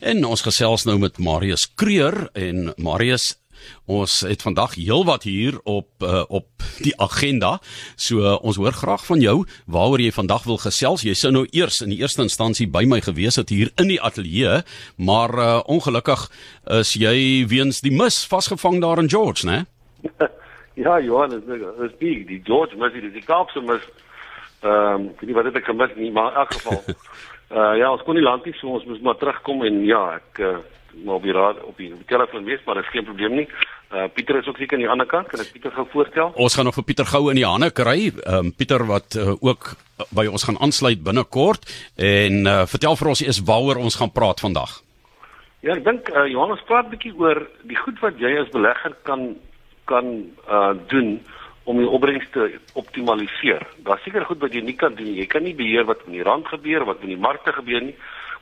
En ons gesels nou met Marius Kreur en Marius Ons het vandag heelwat hier op uh, op die agenda. So uh, ons hoor graag van jou waaroor jy vandag wil gesels. Jy sou nou eers in die eerste instansie by my gewees het hier in die ateljee, maar uh, ongelukkig is jy weens die mis vasgevang daar in George, né? Ja, Johan, is is big. Die George mis, die Kaapse mis. Ehm, um, ek weet nie wat dit ek gemis nie, maar in elk geval. uh ja, ons kon nie land nie, so ons moes maar terugkom en ja, ek uh, maar op die raad op die telefoon wees, maar dit is geen probleem nie. Uh Pieter is ook seker aan die ander kant. Kan ek Pieter gou voorstel? Ons gaan nog vir Pieter gou in die hande kry. Ehm um, Pieter wat uh, ook by ons gaan aansluit binnekort en uh, vertel vir ons eers waaroor ons gaan praat vandag. Ja, ek dink uh, Johannes praat 'n bietjie oor die goed wat jy as belegger kan kan uh doen om die opbrengs te optimaliseer. Daar's seker goed wat jy nie kan doen. Jy kan nie beheer wat in die rand gebeur, wat in die markte gebeur nie.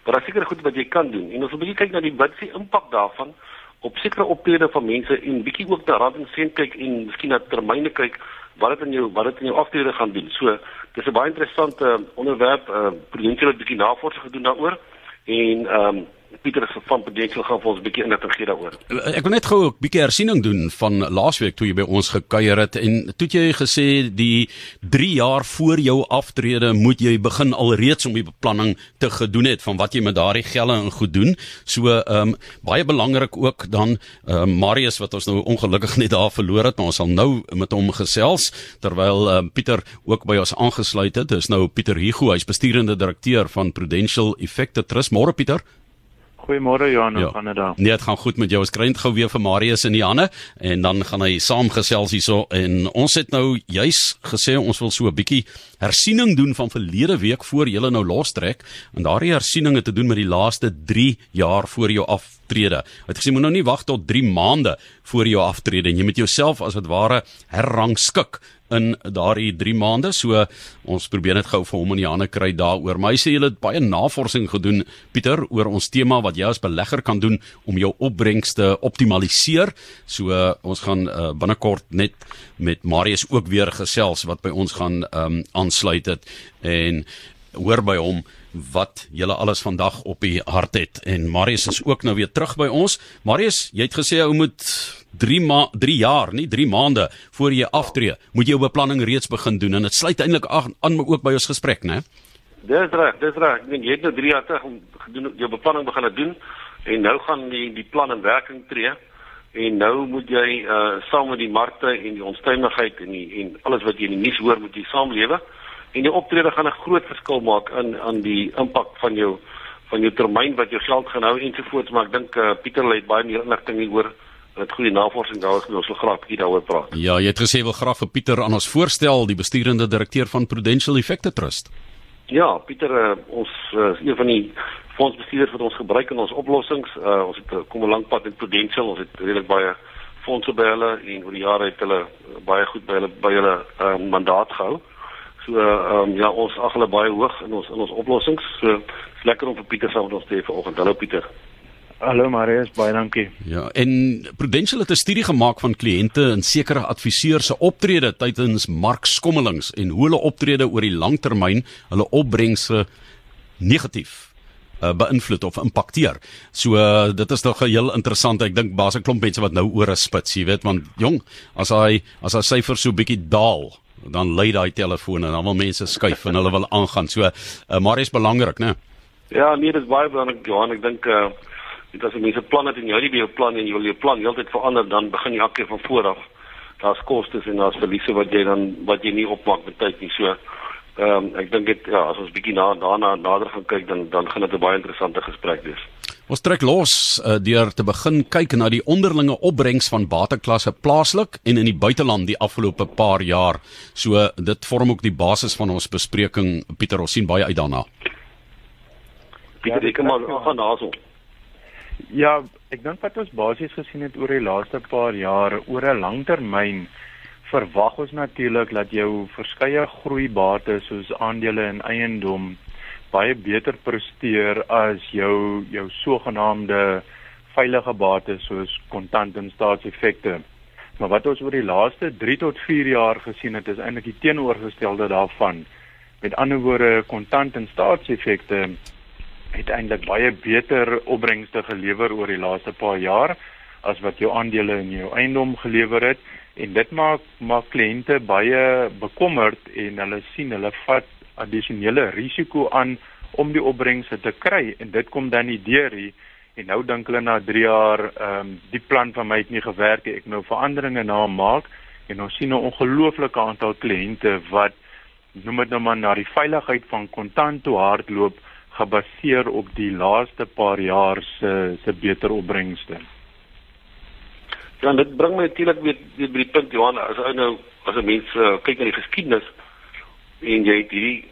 Maar daar seker goed wat jy kan doen. En ons bietjie kyk na die wat se impak daarvan op sekere optrede van mense en bietjie ook na rand en sent kyk en miskien na termyne kyk wat dit in jou wat dit in jou aftrede gaan doen. So, dis 'n baie interessante onderwerp. Uh, Prudential het bietjie navorsing gedoen daaroor en ehm um, Pieter is van Prudential gaan vir ons 'n bietjie inligting gee daaroor. Ek wil net gou 'n bietjie hersiening doen van laasweek toe jy by ons gekuier het en toe jy gesê die 3 jaar voor jou aftrede moet jy begin alreeds om die beplanning te gedoen het van wat jy met daardie gelde en goed doen. So ehm um, baie belangrik ook dan ehm um, Marius wat ons nou ongelukkig net daar verloor het, maar ons sal nou met hom gesels terwyl ehm um, Pieter ook by ons aangesluit het. Dis nou Pieter Hugo, hy's bestuurende direkteur van Prudential Effective Trust. Môre Pieter. Goeiemôre Johan, hoe ja. gaan dit daar? Nee, dit gaan goed met jou. Ons kry net gou weer vir Marius in die hande en dan gaan hy saamgesels hierso en ons het nou juis gesê ons wil so 'n bietjie hersiening doen van verlede week voor jy nou lostrek en daardie hersiening het te doen met die laaste 3 jaar voor jou aftrede. Het gesê moet nou nie wag tot 3 maande voor jou aftrede en jy moet jouself as dit ware herrangskik in daardie 3 maande. So ons probeer net gou vir hom in die hande kry daaroor. Maar hy sê julle het baie navorsing gedoen Pieter oor ons tema wat jy as belegger kan doen om jou opbrengste optimaliseer. So uh, ons gaan uh, binnekort net met Marius ook weer gesels wat by ons gaan um, aansluit het en hoor by hom wat julle alles vandag op die hart het en Marius is ook nou weer terug by ons. Marius, jy het gesê ou moet 3 ma 3 jaar, nie 3 maande voor jy aftree, moet jy jou beplanning reeds begin doen en dit sluit eintlik aan aan ook by ons gesprek, né? Dis reg, dis reg. Ek dink jy het nou 3 jaar terug gedoen jou beplanning begin doen en nou gaan die die plan in werking tree en nou moet jy uh saam met die markte en die onstuimigheid en die en alles wat jy in die nuus hoor moet jy saamlewe en die optrede gaan 'n groot verskil maak in aan die impak van jou van jou termyn wat jou geld gaan hou ensovoorts maar ek dink uh, Pieter het baie meer inligting hieroor wat goeie navorsing daar is en ons wil graag bietjie daaroor praat. Ja, jy het gesê wil graag vir Pieter aan ons voorstel, die besturende direkteur van Prudential Effective Trust. Ja, Pieter, uh, ons uh, is een van die fondsbestuurders wat ons gebruik in ons oplossings. Uh, ons het kom 'n lank pad met Prudential, ons het redelik baie fondse by hulle en oor die jare het hulle baie goed by hulle by hulle uh, mandaat gehou. So ehm um, ja, ons ag hulle baie hoog in ons in ons oplossings. So lekker om vir Pieter saam met ons te hê vanoggend. Hallo Pieter. Hallo Marius, baie dankie. Ja, en Prudential het 'n studie gemaak van kliënte en sekere adviseurs se optrede tydens markskommelings en hoe hulle optrede oor die langtermyn hulle opbrengse negatief uh, beïnvloed of impakteer. So uh, dit is nog heel interessant. Ek dink baie 'n klomp mense wat nou oor 'n spits, jy weet, want jong, as hy as hy syfer so bietjie daal, dan lei daai telefoon en dan wil mense skuif en hulle wil aangaan. So uh, maar is belangrik, né? Ja, nee, dit is baie belangrik, Johan. Ek dink uh Dit as jy mense plan het en jy het jou plan en jy wil jou plan heeltyd verander, dan begin jy elke keer van voor af. Daar's kostes en daar's verliese wat jy dan wat jy nie opmaak met tyd nie. So ehm um, ek dink dit ja, as ons bietjie na daarna nader gaan kyk dan dan gaan dit 'n baie interessante gesprek wees. Ons trek los uh, deur te begin kyk na die onderlinge opbrengs van bateklasse plaaslik en in die buiteland die afgelope paar jaar. So dit vorm ook die basis van ons bespreking. Pieter, ons sien baie uit daarna. Pieter, ek kom maar gaan daarso. Ja, ek dink wat ons basies gesien het oor die laaste paar jaar oor 'n langtermyn verwag ons natuurlik dat jou verskeie groeibates soos aandele en eiendom baie beter presteer as jou jou sogenaamde veilige bates soos kontant en staatseffekte. Maar wat ons oor die laaste 3 tot 4 jaar gesien het is eintlik die teenoorgestelde daarvan. Met ander woorde kontant en staatseffekte het eintlik baie beter opbrengste gelewer oor die laaste paar jaar as wat jou aandele in jou eiendom gelewer het en dit maak maak kliënte baie bekommerd en hulle sien hulle vat addisionele risiko aan om die opbrengste te kry en dit kom dan nie deur nie en nou dink hulle na 3 jaar ehm um, die plan van my het nie gewerk nie ek nou veranderinge na maak en ons sien 'n ongelooflike aantal kliënte wat noem dit nou maar na die veiligheid van kontant toe hardloop gebaseer op die laaste paar jaar se se beter opbrengste. Ja, dit bring my natuurlik weer weer by die punt Johan, as ou nou as 'n mens uh, kyk na die geskiedenis en jy het hierdie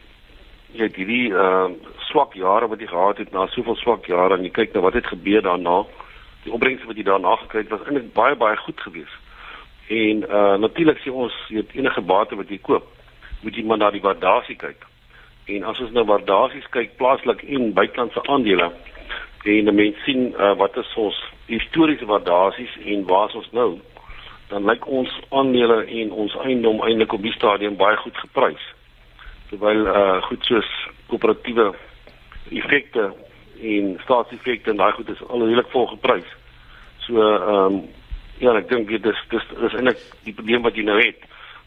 jy het hierdie uh swak jare wat jy gehad het na soveel swak jare en jy kyk na wat het gebeur daarna, die opbrengste wat jy daarna gekry het was eintlik baie baie goed geweest. En uh natuurlik sê ons jy het enige bate wat jy koop, moet jy maar na die waardasie kyk. En as ons nou waardasies kyk plaaslik en buitelandse aandele en mense sien uh, wat is ons historiese waardasies en waar is ons nou dan lyk ons aandele en ons eiendom eintlik op die stadium baie goed geprys terwyl uh goed soos koöperatiewe effekte en staatseffekte en daai goed is al redelik vol geprys so ehm um, ja ek dink dit is dis is eintlik die probleem wat jy nou het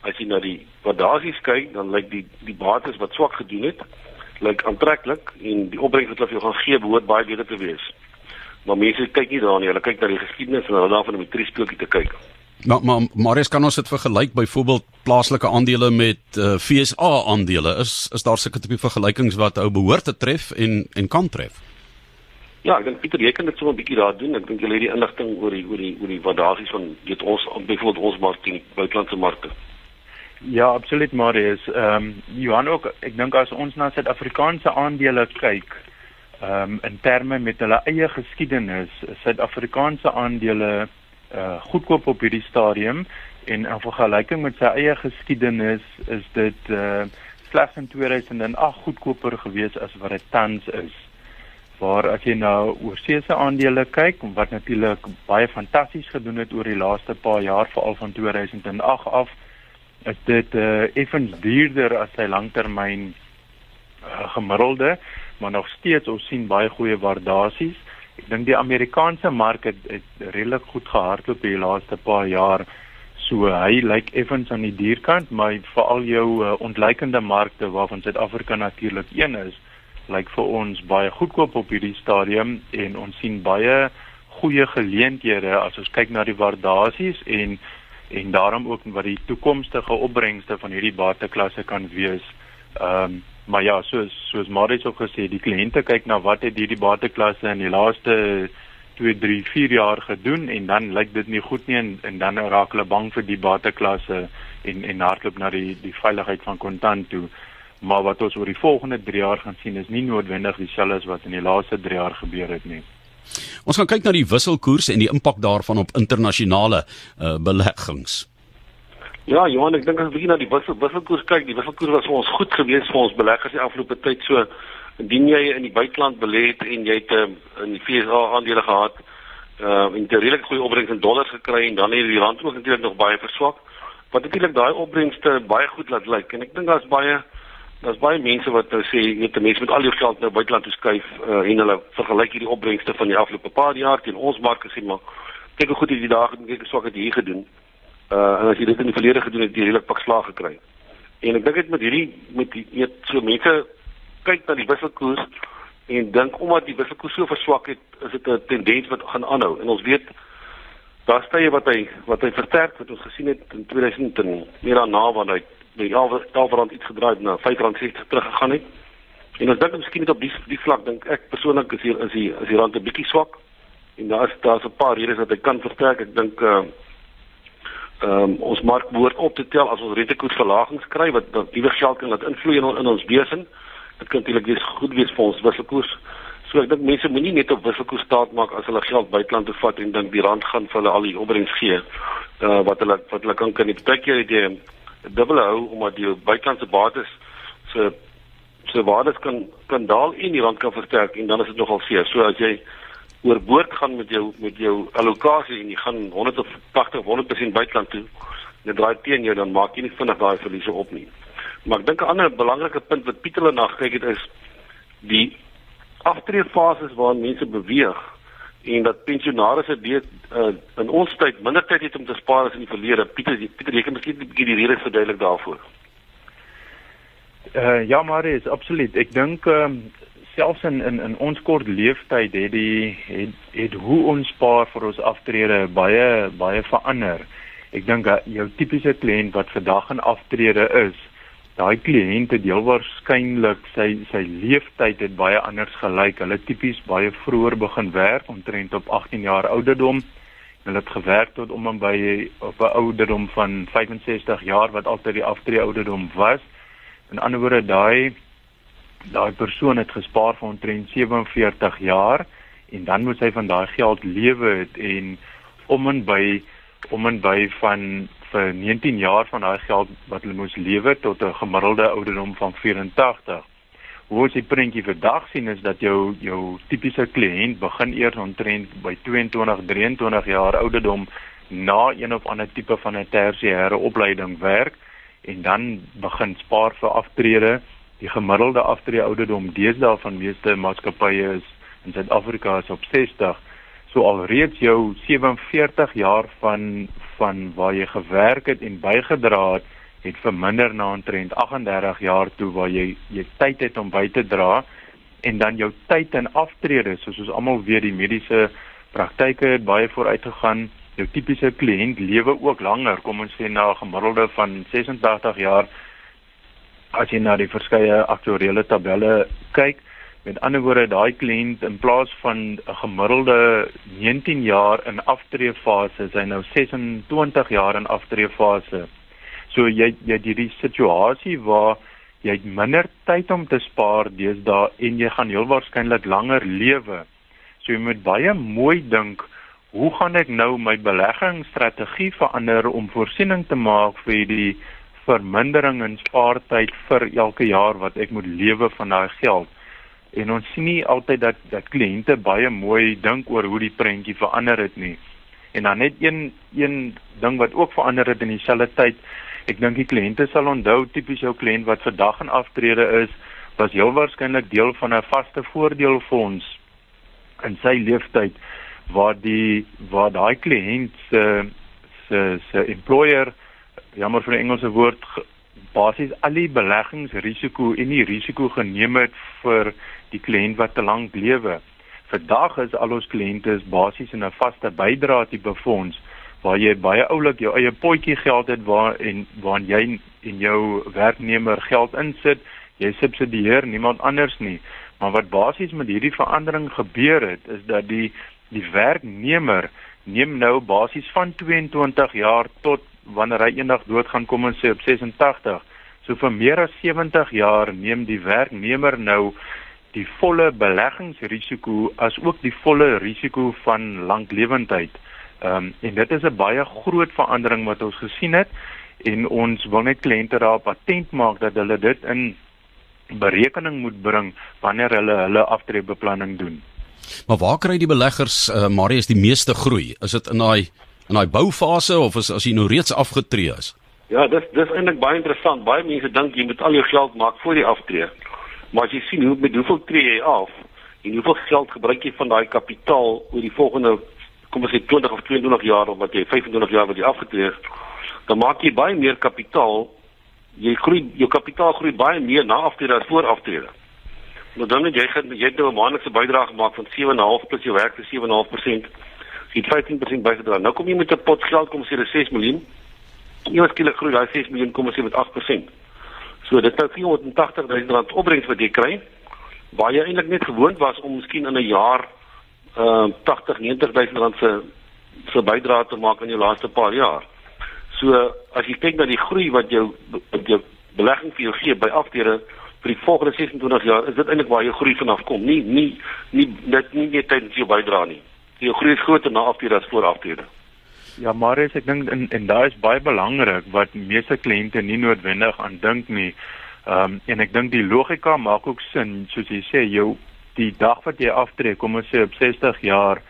as jy na die waardasies kyk dan lyk die die bates wat swak gedoen het lyk aantreklik en die opbrengs wat hulle vir jou gaan gee behoort baie beter te wees. Maar mense kyk nie daarna nie, hulle kyk na die geskiedenis en hulle daarvan om die triespeeltjie te kyk. Maar maar Marius kan ons dit vergelyk byvoorbeeld plaaslike aandele met uh, eh, FSA aandele. Is is daar sulke tipe vergelykings wat ou behoort te tref en en kan tref? Ja, ek dink Pieter, jy kan dit so 'n bietjie daar doen. Ek dink jy het die inligting oor die oor die oor die waardasies van dit ons byvoorbeeld ons mark teen buitelandse markte. Ja, absoluut Marius. Ehm um, Johan ook, ek dink as ons na Suid-Afrikaanse aandele kyk, ehm um, in terme met hulle eie geskiedenis, Suid-Afrikaanse aandele uh goedkoop op hierdie stadium en in vergelyking met sy eie geskiedenis is dit uh slegs in 2008 goedkoper gewees as wat dit tans is. Waar as jy nou oorseese aandele kyk, wat natuurlik baie fantasties gedoen het oor die laaste paar jaar, veral van 2008 af, is dit uh, effens duurder as sy langtermyn uh, gemiddelde, maar nog steeds ons sien baie goeie waardasies. Ek dink die Amerikaanse mark het, het redelik goed gehardloop die laaste paar jaar. So hy lyk effens aan die duurkant, maar veral jou uh, ontleikende markte waarvan Suid-Afrika natuurlik een is, lyk vir ons baie goedkoop op hierdie stadium en ons sien baie goeie geleenthede as ons kyk na die waardasies en en daarom ook wat die toekomstige opbrengste van hierdie bateklasse kan wees. Ehm um, maar ja, soos soos Marius ook gesê, die kliënte kyk na wat het hierdie bateklasse in die laaste 2, 3, 4 jaar gedoen en dan lyk dit nie goed nie en, en dan raak hulle bang vir die bateklasse en en hardloop na die die veiligheid van kontant toe. Maar wat ons oor die volgende 3 jaar gaan sien is nie noodwendig dieselfde as wat in die laaste 3 jaar gebeur het nie. Ons gaan kyk na die wisselkoers en die impak daarvan op internasionale uh, beleggings. Ja, Johan, ek dink as ons na die wissel, wisselkoers kyk, die wisselkoers was vir ons goed geweest vir ons beleggers die afgelope tyd. So indien jy in die buiteland belê het en jy het uh, in die FSA aandele gehad, uh en 'n redelik goeie opbrengs in dollars gekry en dan het die rand ook natuurlik nog baie verswak. Wat natuurlik daai opbrengste baie goed laat lyk en ek dink daar's baie Daar's baie mense wat nou sê jy weet mense met al jou geld nou buiteland toe skuif uh, en hulle vergelyk hierdie opbrengste van die afgelope paar jaar teen ons mark gesien maar kyk hoe goed hierdie dae en kyk hoe swak het hier gedoen. Uh en as jy dit in die verlede gedoen het, het jy redelik pak slag gekry. En ek dink dit met hierdie met die weet so mense kyk na die wisselkoers en dink omdat die wisselkoers so verswak het, is dit 'n tendens wat gaan aanhou. En ons weet daar stye wat hy wat hy versterk wat ons gesien het in 2000 en meer dan na wanneer hy die 11 rand iets gedraai na R5.60 teruggegaan het. En ons dink miskien net op die die vlak dink ek persoonlik is hier is die is die rand 'n bietjie swak. En daar is daar's 'n paar redes wat ek kan versterk. Ek dink uh, um, ons mark behoort op te tel as ons rentekoersverlagings kry wat nuwe geld kan laat invloei in, in ons besin. Dit kan natuurlik wees goed wees vir ons wisselkoers. So ek dink mense moenie net op wisselkoers staat maak as hulle geld buiteland toe vat en dink die rand gaan vir hulle al die opbrengs gee. Uh, wat hulle wat hulle kan kan nie baie keer die dubbele hou omdat die buitelandse bates se se waardes kan kan daal en die rand kan versterk en dan is dit nogal seer. So as jy oorboord gaan met jou met jou allocasie en jy gaan 180 100% buiteland toe, net draai teen jou dan maak jy nie vinnig daai verliese op nie. Maar ek dink 'n ander belangrike punt wat Pieter hulle na gekyk het is die aftreefases waarin mense beweeg en dat pensionaars dit uh, in ons tyd minder tyd het om te spaar as in die verlede. Pieter Pieter jy kan miskien 'n bietjie die rede verduidelik daarvoor. Uh, ja, maar is absoluut. Ek dink um, selfs in in in ons kort leeftyd het die het, het hoe ons spaar vir ons aftrede baie baie verander. Ek dink jou tipiese kliënt wat vandag in aftrede is, daai kliënt het heel waarskynlik sy sy leeftyd het baie anders gelyk. Hulle tipies baie vroeër begin werk omtrent op 18 jaar ouderdom. Hulle het gewerk tot om en by op 'n ouderdom van 65 jaar wat altyd die aftree ouderdom was. In ander woorde daai daai persoon het gespaar vir omtrent 47 jaar en dan moet hy van daai geld lewe het en om en by om en by van vir 19 jaar van daai geld wat hulle moes lewe tot 'n gemiddelde ouderdom van 84. Hoe ons die prentjie vandag sien is dat jou jou tipiese kliënt begin eers omtrent by 22, 23 jaar ouderdom na een of ander tipe van 'n tersiêre opleiding werk en dan begin spaar vir aftrede. Die gemiddelde aftrede ouderdom deesdae van meeste maatskappye is in Suid-Afrika is op 60 so alreeds jou 47 jaar van van waar jy gewerk het en bygedra het het verminder na omtrent 38 jaar toe waar jy jy tyd het om by te dra en dan jou tyd in aftrede soos ons almal weet die mediese praktyke het baie vooruit gegaan. Jou tipiese kliënt lewe ook langer kom ons sê na 'n gemiddelde van 86 jaar as jy na die verskeie aktuariële tabelle kyk Met ander woorde, daai kliënt in plaas van 'n gemiddelde 19 jaar in aftreefase, is hy nou 26 jaar in aftreefase. So jy jy hierdie situasie waar jy het minder tyd om te spaar deesdae en jy gaan heel waarskynlik langer lewe. So jy moet baie mooi dink, hoe gaan ek nou my beleggingsstrategie verander om voorsiening te maak vir die vermindering in spaartyd vir elke jaar wat ek moet lewe van daai geld? en ons sien nie altyd dat dat kliënte baie mooi dink oor hoe die prentjie verander het nie. En dan net een een ding wat ook verander het in dieselfde tyd. Ek dink die kliënte sal onthou tipies jou kliënt wat vandag in aftrede is, was heel waarskynlik deel van 'n vaste voordeelfonds in sy lewenstyd waar die waar daai kliënt se se se employer jammer vir die Engelse woord basies al die beleggingsrisiko en die risiko geneem het vir die kliënt wat te lank lewe. Vandag is al ons kliënte is basies in 'n vaste bydrae tipe fonds waar jy baie oulik jou eie potjie geld het waar en waar jy en jou werknemer geld insit, jy subsidieer niemand anders nie. Maar wat basies met hierdie verandering gebeur het is dat die die werknemer neem nou basies van 22 jaar tot wanneer hy eendag doodgaan kom en sê op 86. So vir meer as 70 jaar neem die werknemer nou die volle beleggingsrisiko as ook die volle risiko van lanklewendheid. Ehm um, en dit is 'n baie groot verandering wat ons gesien het en ons wil net kliënte daar patent maak dat hulle dit in berekening moet bring wanneer hulle hulle aftreebeplanning doen. Maar waar kry die beleggers uh, Marius die meeste groei? Is dit in daai in daai boufase of is as jy nou reeds afgetree is? Ja, dis dis eintlik baie interessant. Baie mense dink jy moet al jou geld maak voor jy aftree. Maar as jy sien hoe met hoeveel tree jy af en hoeveel geld gebruik jy van daai kapitaal oor die volgende kom ons sê 20 of 22 jaar of wat jy 25 jaar wat jy afgetree het, dan maak jy baie meer kapitaal. Jy groei jou kapitaal groei baie meer na aftrede as voor aftrede. Nou dan jy gaan jy het nou 'n maandelikse bydrae gemaak van 7.5 plus jou werk vir 7.5%. Het 15% bygedra. Nou kom jy met 'n pot geld kom sê 6 miljoen. Jy het skielik groei daai 6 miljoen kom ons sê met 8%. So dit is 480 000 rand opbrengs wat jy kry waar jy eintlik net gewoond was om miskien in 'n jaar uh 80 90 000 rand se se bydrae te maak in jou laaste paar jaar. So as jy kyk na die groei wat jou wat jou belegging vir jou gee by afdere vir die volgende 26 jaar, is dit eintlik waar jou groei vanaf kom. Nie nie nie net nie net tydens jou bydrae nie. Jou groei is groter na afdere as voor afdere. Ja, maar ek dink en, en daar is baie belangrik wat meeste kliënte nie noodwendig aan dink nie. Ehm um, en ek dink die logika maak ook sin, soos jy sê, jou die dag wat jy aftree, kom ons sê op 60 jaar,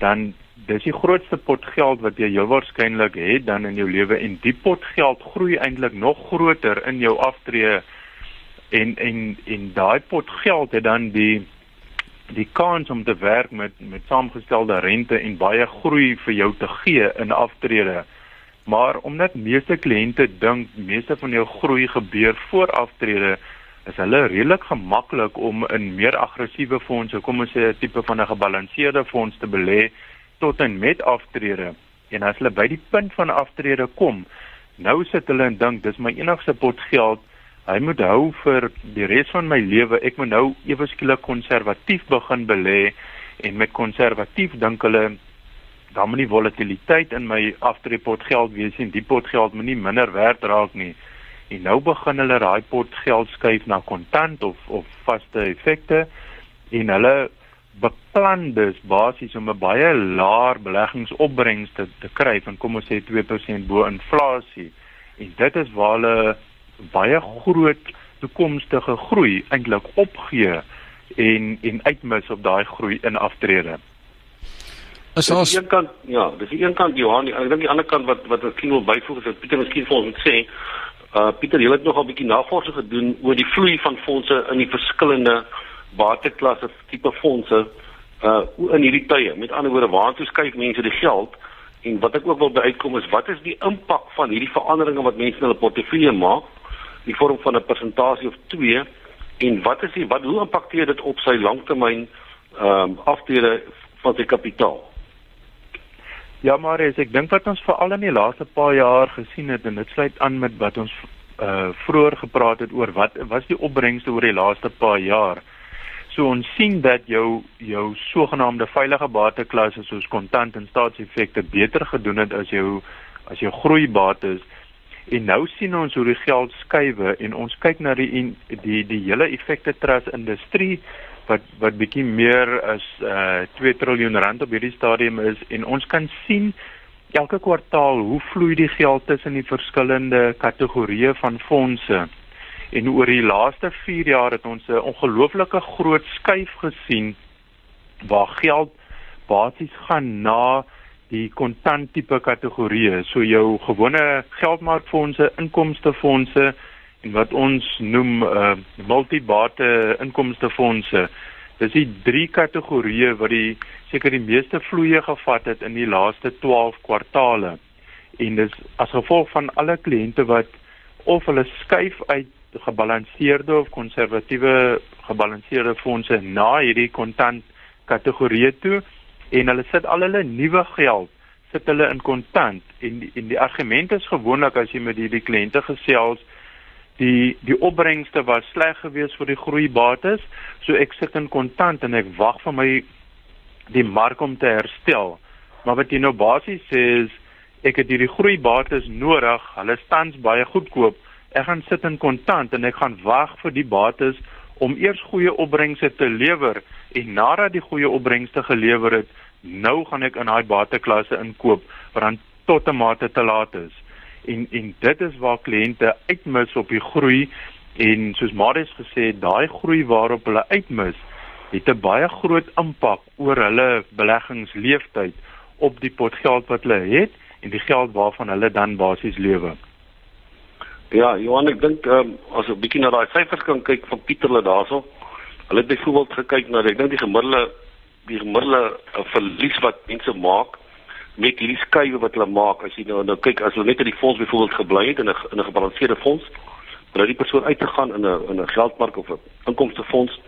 dan dis die grootste pot geld wat jy heel waarskynlik het dan in jou lewe en die pot geld groei eintlik nog groter in jou aftree en en en daai pot geld het dan die die kans om te werk met met saamgestelde rente en baie groei vir jou te gee in aftrede. Maar omdat meeste kliënte dink meeste van jou groei gebeur voor aftrede, is hulle redelik gemaklik om in meer aggressiewe fondse, kom ons sê 'n tipe van 'n gebalanseerde fonds te belê tot en met aftrede. En as hulle by die punt van aftrede kom, nou sit hulle en dink dis my enigste pot geld hy moet hou vir die res van my lewe. Ek moet nou ewe skielik konservatief begin belê en met konservatief dink hulle dan moet die volatiliteit in my aftrepot geld wees en die pot geld moet nie minder werd raak nie. En nou begin hulle daai pot geld skuif na kontant of of vaste effekte en hulle beplan dus basies om 'n baie laer beleggingsopbrengs te, te kry van kom ons sê 2% bo inflasie. En dit is waar hulle baie groot toekomstige groei eintlik opgee en en uitmis op daai groei in aftrede. As ons een kant ja, dis die een kant Johan, ek dink die ander kant wat wat ek wil byvoeg is dat Pieter miskien vir ons moet sê, uh Pieter, jy het nog 'n bietjie navorsing gedoen oor die vloei van fondse in die verskillende bateklasse tipe fondse uh in hierdie tye. Met ander woorde, waartoe skuif mense die geld? En wat ek ook wil by uitkom is wat is die impak van hierdie veranderinge wat mense in hulle portefeulje maak? Die vorm van 'n persentasie of 2 en wat is die wat hoe impakteer dit op sy langtermyn ehm um, aftrede van sy kapitaal? Ja, maar as ek dink wat ons veral in die laaste paar jaar gesien het en dit sluit aan met wat ons uh vroeër gepraat het oor wat was die opbrengste oor die laaste paar jaar. So ons sien dat jou jou sogenaamde veilige bateklasse soos kontant en staatseffekte beter gedoen het as jou as jou groeibates. En nou sien ons hoe die geld skuwe en ons kyk na die die die hele effekte trust industrie wat wat bietjie meer as uh 2 trilljoen rand op hierdie stadium is en ons kan sien elke kwartaal hoe vloei die geld tussen die verskillende kategorieë van fondse. En oor die laaste 4 jaar het ons 'n ongelooflike groot skuif gesien waar geld basies gaan na die kontant tipe kategorieë. So jou gewone geldmarkfondse, inkomstefondse en wat ons noem uh multibate inkomstefondse. Dis die drie kategorieë wat die seker die meeste vloeye gevat het in die laaste 12 kwartaale. En dis as gevolg van alle kliënte wat of hulle skuif uit gebalanseerde of konservatiewe gebalanseerde fondse na hierdie kontant kategorieë toe en hulle sit al hulle nuwe geld sit hulle in kontant. En die, en die argument is gewoonlik as jy met hierdie kliënte gesels die die opbrengste was sleg geweest vir die groeibates. So ek sit in kontant en ek wag vir my die mark om te herstel. Maar wat jy nou basies sê is ek het hierdie groeibates nodig. Hulle staan baie goedkoop. Ek gaan sit in kontant en ek gaan wag vir die bates om eers goeie opbrengste te lewer en nadat die goeie opbrengste gelewer het, nou gaan ek in daai bateklasse inkoop wat dan tot 'n mate te laat is. En en dit is waar kliënte uitmis op die groei en soos Marius gesê het, daai groei waarop hulle uitmis, het 'n baie groot impak oor hulle beleggingsleeftyd op die potgeld wat hulle het en die geld waarvan hulle dan basies lewe. Ja, Johan, ek dink ehm um, as ons 'n bietjie na daai syfers kan kyk van Pieterle daarso. Hulle het byvoorbeeld gekyk na ek dink die gemiddelde die gemiddelde uh, verlies wat mense maak met hierdie skuwe wat hulle maak. As jy nou nou kyk as hulle net in die fonds byvoorbeeld gebly het in 'n in 'n gebalanseerde fonds, hulle die persoon uit te gaan in 'n in 'n geldmark of 'n inkomstefonds,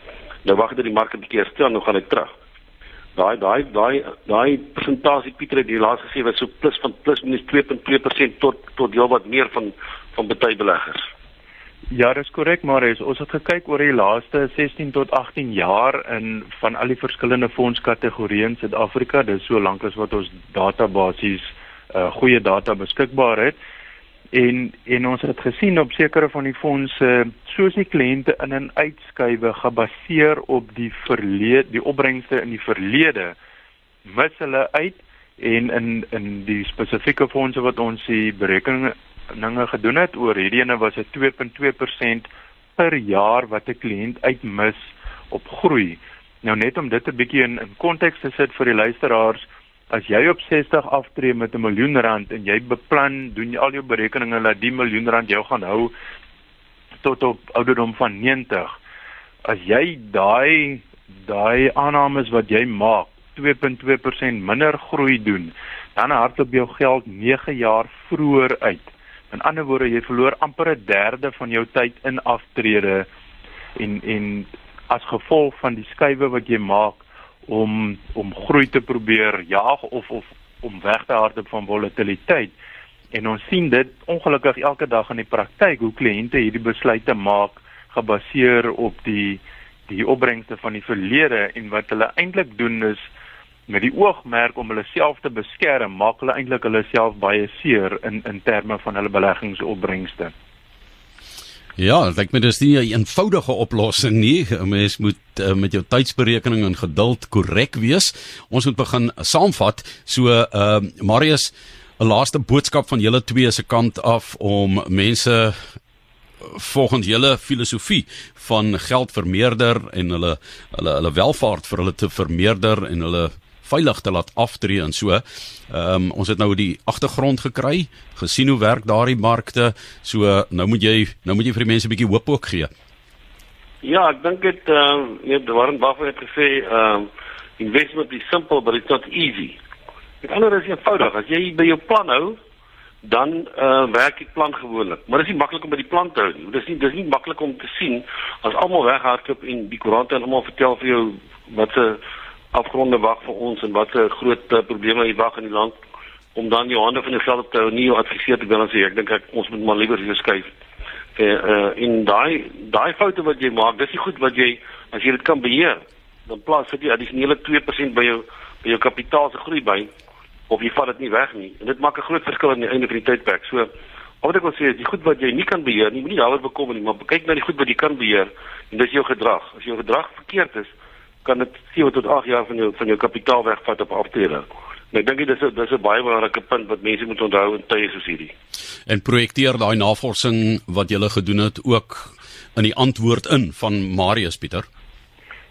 nou wag dit die mark 'n bietjie herstel en nou gaan hy terug. Daai daai daai daai persentasie Pieter het die laaste gesê was so plus van plus minus 2.2% tot tot heel wat meer van van baie beleggers. Ja, dis korrek, maar ons het gekyk oor die laaste 16 tot 18 jaar in van al die verskillende fondskategorieë in Suid-Afrika. Dis so lank as wat ons databasies uh goeie data beskikbaar het. En en ons het gesien op sekere van die fondse soos die kliënte in en uitskuiwe gebaseer op die verlede, die opbrengste in die verlede mis hulle uit en in in die spesifieke fondse wat ons die berekeninge dinge gedoen het oor hierdie ene was 'n 2.2% per jaar wat 'n kliënt uitmis op groei. Nou net om dit 'n bietjie in in konteks te sit vir die luisteraars, as jy op 60 aftree met 'n miljoen rand en jy beplan, doen jy al jou berekeninge dat die miljoen rand jou gaan hou tot op ouderdom van 90. As jy daai daai aannames wat jy maak 2.2% minder groei doen, dan hardloop jou geld 9 jaar vroeër uit. In ander woorde, jy verloor amper 'n derde van jou tyd in aftrede en en as gevolg van die skuwe wat jy maak om om groei te probeer jaag of of om weg te hardloop van volatiliteit. En ons sien dit ongelukkig elke dag in die praktyk hoe kliënte hierdie besluite maak gebaseer op die die opbrengste van die verlede en wat hulle eintlik doen is met die oogmerk om hulle self te beskerm, maak hulle eintlik hulle self baie seer in in terme van hulle beleggingsopbrengste. Ja, ek dink dit is nie 'n eenvoudige oplossing nie. 'n Mens moet uh, met jou tydsberekening en geduld korrek wees. Ons moet begin saamvat. So, ehm uh, Marius, 'n laaste boodskap van julle twee se kant af om mense volgens julle filosofie van geld vermeerder en hulle hulle hulle welvaart vir hulle te vermeerder en hulle veilig te laat aftree en so. Ehm um, ons het nou die agtergrond gekry, gesien hoe werk daardie markte. So nou moet jy nou moet jy vir die mense 'n bietjie hoop ook gee. Ja, ek dink dit ehm uh, net Warren Buffett het gesê ehm uh, investment is simple but it's not easy. Dit ander is eenvoudig. As jy by jou plan hou, dan uh, werk die plan gewoonlik. Maar dit is nie maklik om by die plan te hou nie. Dit is nie dis nie maklik om te sien as almal weghardloop en die koerante almal vertel vir jou wat se afgronde wag vir ons en wat 'n groot uh, probleme hier wag in die land om dan jou hande van die veld te hou nie jou adviseer te wil sê ek dink ek ons moet maar liewer hier skuif. Eh uh, in daai daai foute wat jy maak, dis nie goed wat jy as jy dit kan beheer. Dan plaas dit addisionele 2% by jou by jou kapitaal se groei by of jy vat dit nie weg nie. En dit maak 'n groot verskil aan die einde van die tydperk. So wat ek wil sê is die goed wat jy nie kan beheer nie, moenie daaroor bekommer nie, maar kyk na die goed wat jy kan beheer en dis jou gedrag. As jou gedrag verkeerd is, kan dit 7 tot 8 jaar van jou van jou kapitaal wegvat op aftrede. En ek dink dit is 'n dis 'n baie belangrike punt wat mense moet onthou in tye soos hierdie. En projekteer daai navorsing wat jy gele gedoen het ook in die antwoord in van Marius Pieter.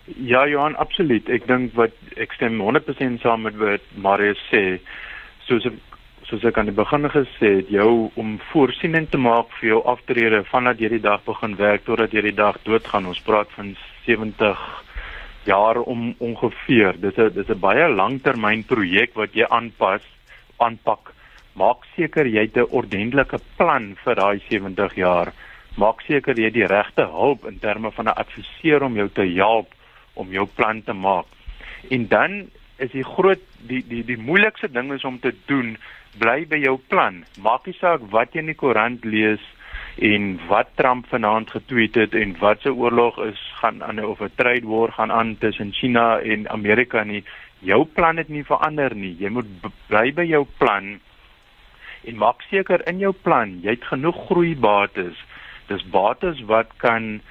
Ja Johan, absoluut. Ek dink wat ek stem 100% saam met wat Marius sê. Soos soos ek aan die begin gesê het, jou om voorsiening te maak vir jou aftrede vandat jy die dag begin werk totdat jy die dag doodgaan. Ons praat van 70 jaar om ongeveer. Dis 'n dis 'n baie langtermynprojek wat jy aanpas, aanpak. Maak seker jy het 'n ordentlike plan vir daai 70 jaar. Maak seker jy het die regte hulp in terme van 'n adviseur om jou te help om jou plan te maak. En dan is die groot die die die moeilikste ding is om te doen, bly by jou plan. Maak nie saak wat jy in die koerant lees en wat Trump vanaand getweet het en wat se oorlog is gaan aan of 'n trade war gaan aan tussen China en Amerika nie. Jou plan het nie verander nie. Jy moet bly by jou plan en maak seker in jou plan jy het genoeg groeibates. Dis bates wat kan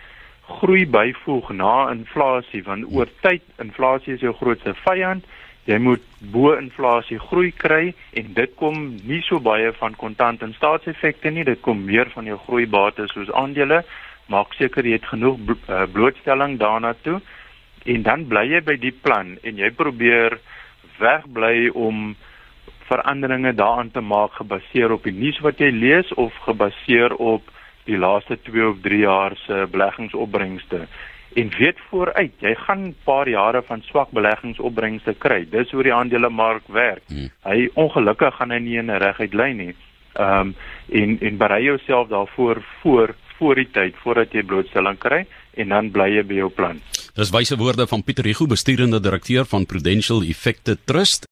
groei byvoeg na inflasie want oor tyd inflasie is jou grootste vyand jy moet bo inflasie groei kry en dit kom nie so baie van kontant en staatseffekte nie dit kom meer van jou groeibates soos aandele. Maak seker jy het genoeg eh, blootstelling daarna toe. En dan bly jy by die plan en jy probeer wegbly om veranderinge daaraan te maak gebaseer op die nuus wat jy lees of gebaseer op die laaste 2 of 3 jaar se beleggingsopbrengste en weet vooruit jy gaan 'n paar jare van swak beleggingsopbrengste kry. Dis hoe die aandelemark werk. Hmm. hy ongelukkig gaan hy nie in 'n reguit lyn nie. Ehm um, en en berei jouself daarvoor voor voor die tyd voordat jy blootstelling kry en dan bly jy by jou plan. Dis wyse woorde van Pieter Hugo bestuurende direkteur van Prudential Effective Trust